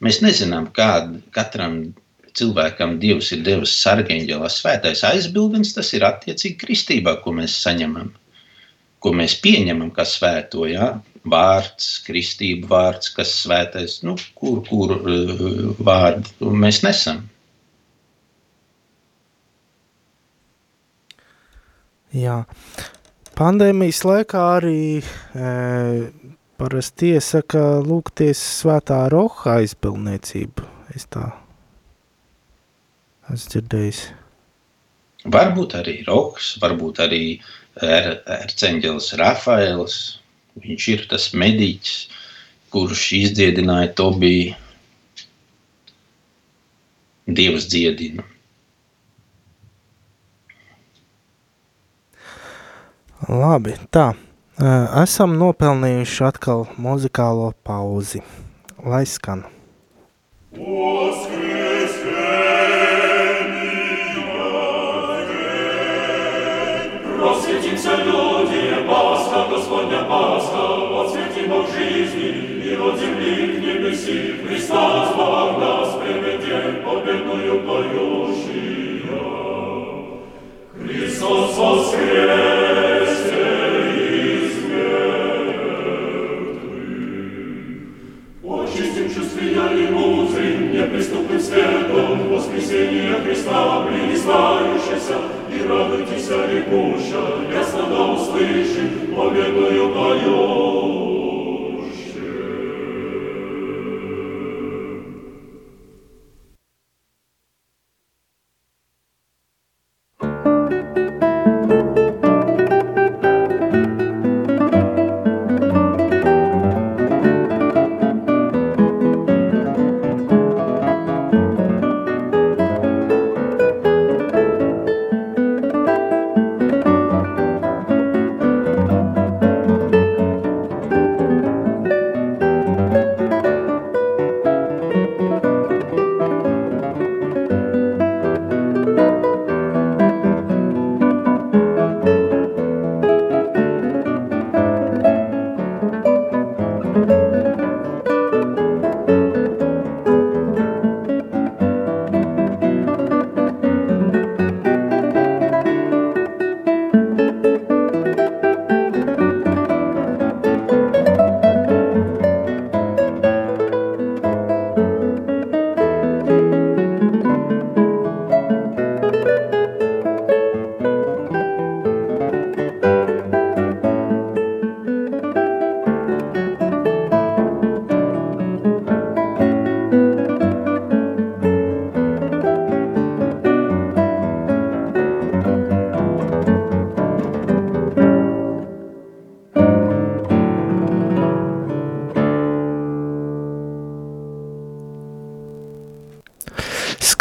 Mēs nezinām, kāda katram cilvēkam Dievs ir devis sargaņģelā. Svētais aizbildnis tas ir attiecīgi kristībā, ko mēs saņemam, ko mēs pieņemam kā svēto. Ja? vārds, kristību vārds, kas svētais, nu, kur, kur uh, vārdu mēs nesam. Jā, pandēmijas laikā arī e, parasti iesaka lūgties svētā roha aizpilniecību. Es tā esmu dzirdējis. Varbūt arī rohs, varbūt arī er, erceņģelis Rafaels, Viņš ir tas mediķis, kurš izdziedināja Tobiju. Dievs dziedina. Labi, tā. Esam nopelnījuši atkal muzikālo pauzi. Lai skan. Rozswiecimся Пасха, Отсветим в жизни, и земли к небеси, Христос Бог нас приведет, победную поющия. Христос воскресе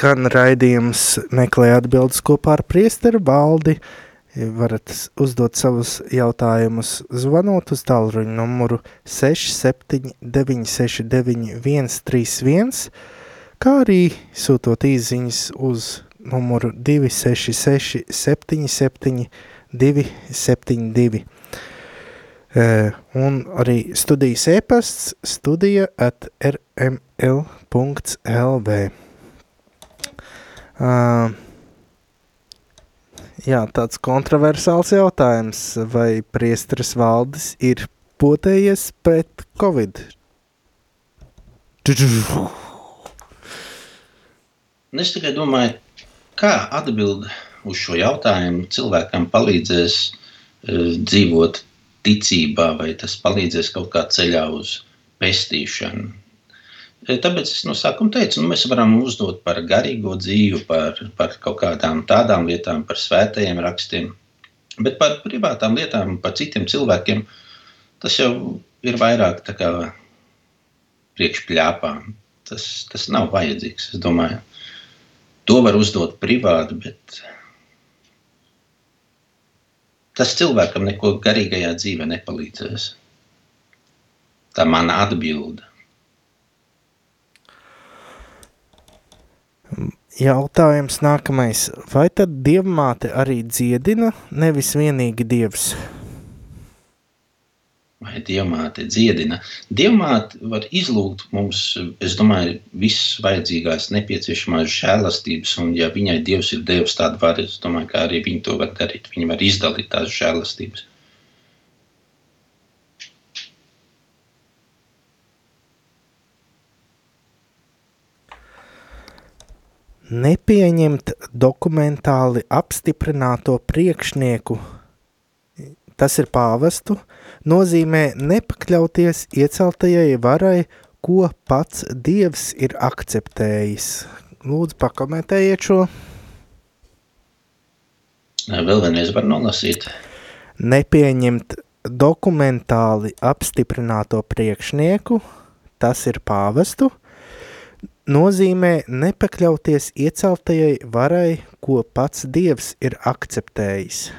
skan raidījums meklē atbildes kopā ar priesteru baldi. Varat uzdot savus jautājumus zvanot uz tālruņu numuru 67969131, kā arī sūtot īziņas uz numuru 266 77 272. Uh, un arī studijas e-pasts studija at rml.lv. Uh, jā, tāds kontroversāls jautājums, vai priesteris valdes ir potējies pret covid? Es tikai domāju, kā atbild uz šo jautājumu cilvēkam palīdzēs uh, dzīvot ticībā, vai tas palīdzēs kaut kā ceļā uz pestīšanu. Tāpēc es no sākuma teicu, nu, mēs varam uzdot par garīgo dzīvi, par, par kaut kādām tādām lietām, par svētajiem rakstiem. Bet par privātām lietām, par citiem cilvēkiem, tas jau ir vairāk priekšpļāpām. Tas, tas nav vajadzīgs. Es domāju, to var uzdot privāti, bet tas cilvēkam neko garīgajā dzīvē nepalīdzēs. Tā mana atbilde. Jautājums nākamais. Vai tad dievmāte arī dziedina, nevis vienīgi dievs? Vai dievmāte dziedina? Dievmāte var izlūgt mums, es domāju, visas vajadzīgās nepieciešamās žēlastības, un ja viņai dievs ir devis tādu varu, es domāju, ka arī viņi to var darīt. Viņi var izdalīt tās žēlastības. Nepieņemt dokumentāli apstiprināto priekšnieku, tas ir pāvestu, nozīmē nepakļauties ieceltajai varai, ko pats Dievs ir akceptējis. Lūdzu, pakomentējiet šo. Vēl vienreiz var nolasīt. Nepieņemt dokumentāli apstiprināto priekšnieku, tas ir pāvestu, nozīmē nepakļauties ieceltajai varai, ko pats Dievs ir akceptējis.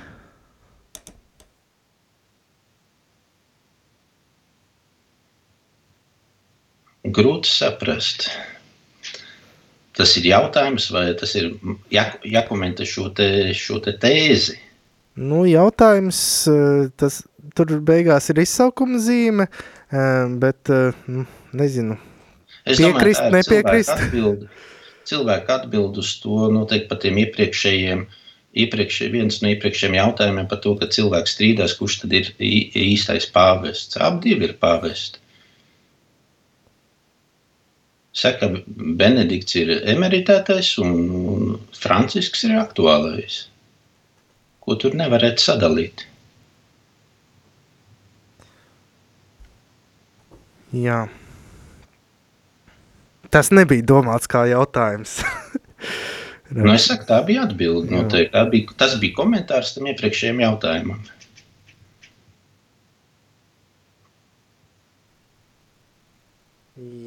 Grūti saprast. Tas ir jautājums, vai tas ir jākomentē šo, te, šo te tēzi? Nu, jautājums, eh, tas tur beigās ir izsaukuma zīme, eh, bet eh, nu, nezinu, Es piekrist, domāju, nepiekrist. Cilvēku atbild, cilvēku atbild uz to nu, noteikti pat tiem iepriekšējiem. Iepriekš, viens no iepriekšējiem jautājumiem par to, ka cilvēks strīdās, kurš tad ir īstais pāvests. Abi ir pāvesti. Saka, Benedikts ir emeritētais un, un Francisks ir aktuālais. Ko tur nevarētu sadalīt? Jā. Yeah. Tas nebija domāts kā jautājums. Nu, es saku, tā bija atbilde. Noteikti. Tā bija, tas bija komentārs tam iepriekšējiem jautājumam.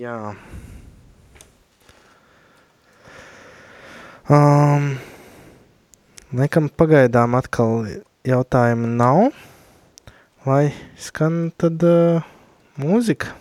Jā. Um, Nekam pagaidām atkal jautājumu nav. Lai skan tad uh, mūzika.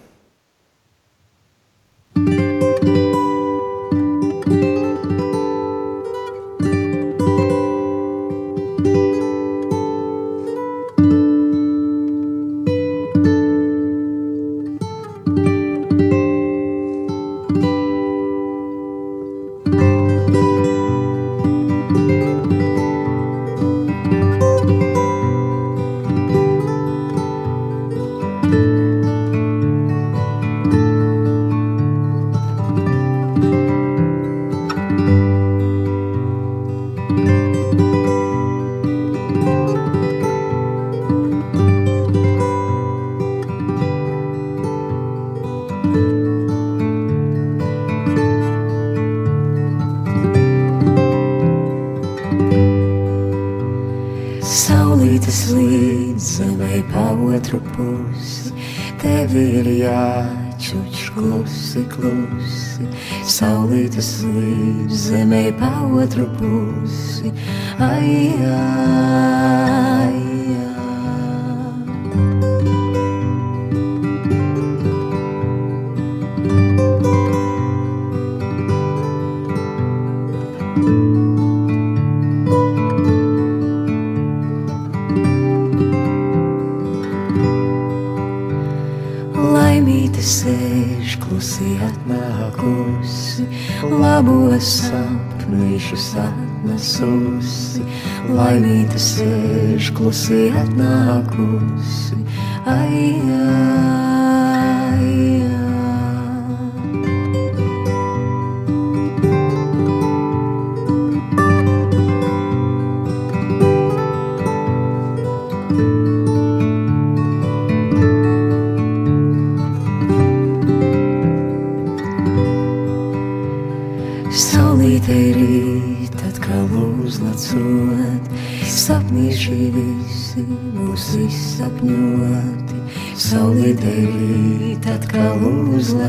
Laimīte sēž klusi atnākusi, labos sapnīšus atnesusi. Laimīte sēž klusi atnākusi, ai, ai,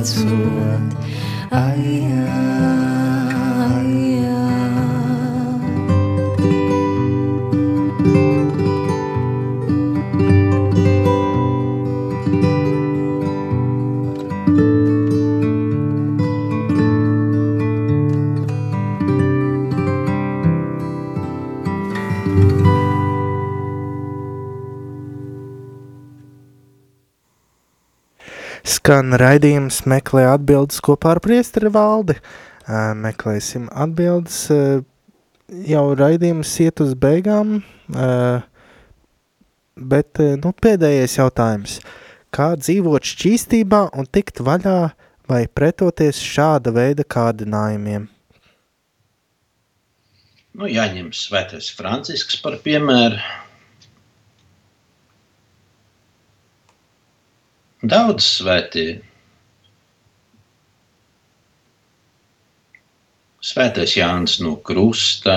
so Skan raidījums, meklē atbildes kopā ar priesteri valdi. Meklēsim atbildes. Jau raidījums iet uz beigām, bet nu, pēdējais jautājums. Kā dzīvot šķīstībā un tikt vaļā vai pretoties šāda veida kārdinājumiem? Nu, jāņem svētais Francisks par piemēru. Daudz svētie. Svētais Jānis no Krusta.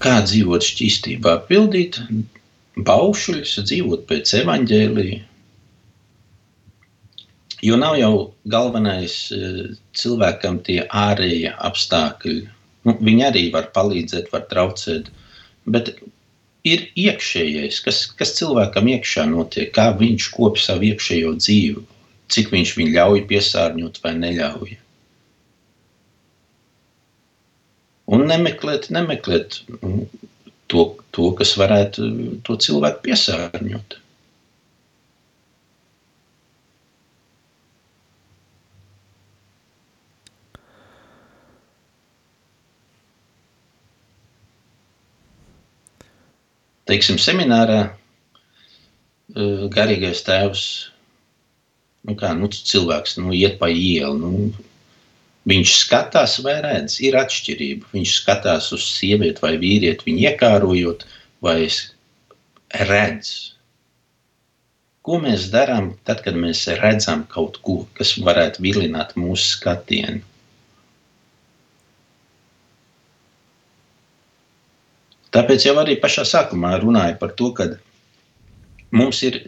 Kā dzīvot šķīstībā, pildīt baušļus, dzīvot pēc evaņģēlīja. Jo nav jau galvenais eh, cilvēkam tie ārējie apstākļi. Nu, viņi arī var palīdzēt, var traucēt, bet ir iekšējais, kas, kas cilvēkam iekšā notiek, kā viņš kop savu iekšējo dzīvi, cik viņš viņu ļauj piesārņot vai neļauj. Un nemeklēt, nemeklēt to, to, kas varētu to cilvēku piesārņot. Teiksim, seminārā eh, garīgais tēvs, nu kā, nu, cilvēks, nu, iet pa ielu, nu, viņš skatās vai redz, ir atšķirība. Viņš skatās uz sievieti vai vīrieti, viņu iekārojot, vai redz, ko mēs darām tad, kad mēs redzam kaut ko, kas varētu vilināt mūsu skatienu. Tāpēc jau arī pašā sākumā runāju par to, ka mums ir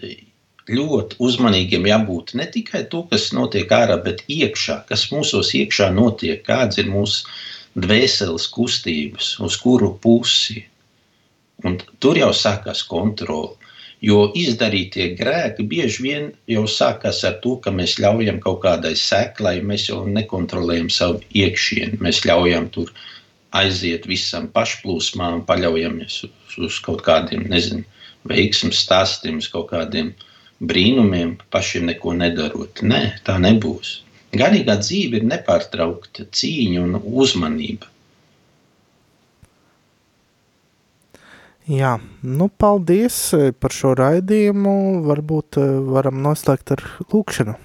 ļoti uzmanīgiem jābūt ne tikai to, kas notiek ārā, bet iekšā, kas mūsos iekšā notiek, kādas ir mūsu dvēseles kustības, uz kuru pusi. Un tur jau sākās kontrole. Jo izdarītie grēki bieži vien jau sākās ar to, ka mēs ļaujam kaut kādai seklai, mēs jau nekontrolējam savu iekšienu. Mēs ļaujam tur aiziet visam pašplūsmām, paļaujamies uz, uz kaut kādiem, nezinu, veiksmēs stāstiem, kaut kādiem brīnumiem, pašiem neko nedarot. Nē, tā nebūs. Garīgā dzīve ir nepārtraukta cīņa un uzmanība. Jā, nu paldies eh, par šo raidījumu. Varbūt eh, varam noslēgt ar lūkšanu.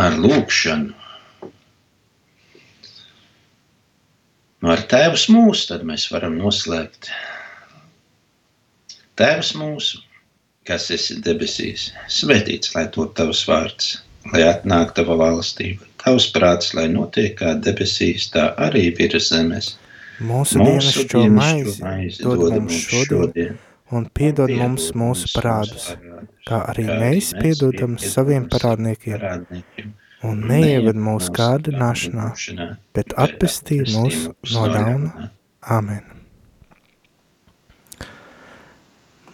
Ar lūkšanu. Nu, ar Tēvs mūsu tad mēs varam noslēgt. Tēvs mūsu, kas esi debesīs, svētīts lai to tavs vārds, lai atnāk tava valstība. Tavs prāts, lai notiek kā debesīs, tā arī virs zemes. Mūsu, mūsu dienascho maizi, maizi dod mums šodien, šodien un piedod mums mūsu parādus, kā arī mēs piedodam saviem parādniekiem. Un neieved mūsu kārdināšanā, bet atpestī mūs no ļauna. Āmen.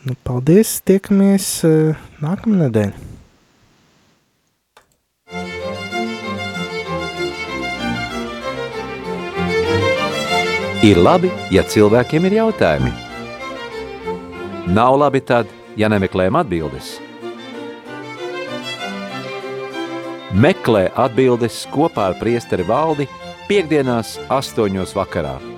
Nu, paldies, tiekamies uh, nākamnedēļ. Ir labi, ja cilvēkiem ir jautājumi. Nav labi tad, ja nemeklējam atbildes. Meklē atbildes kopā ar priesteri valdi piekdienās astoņos vakarā.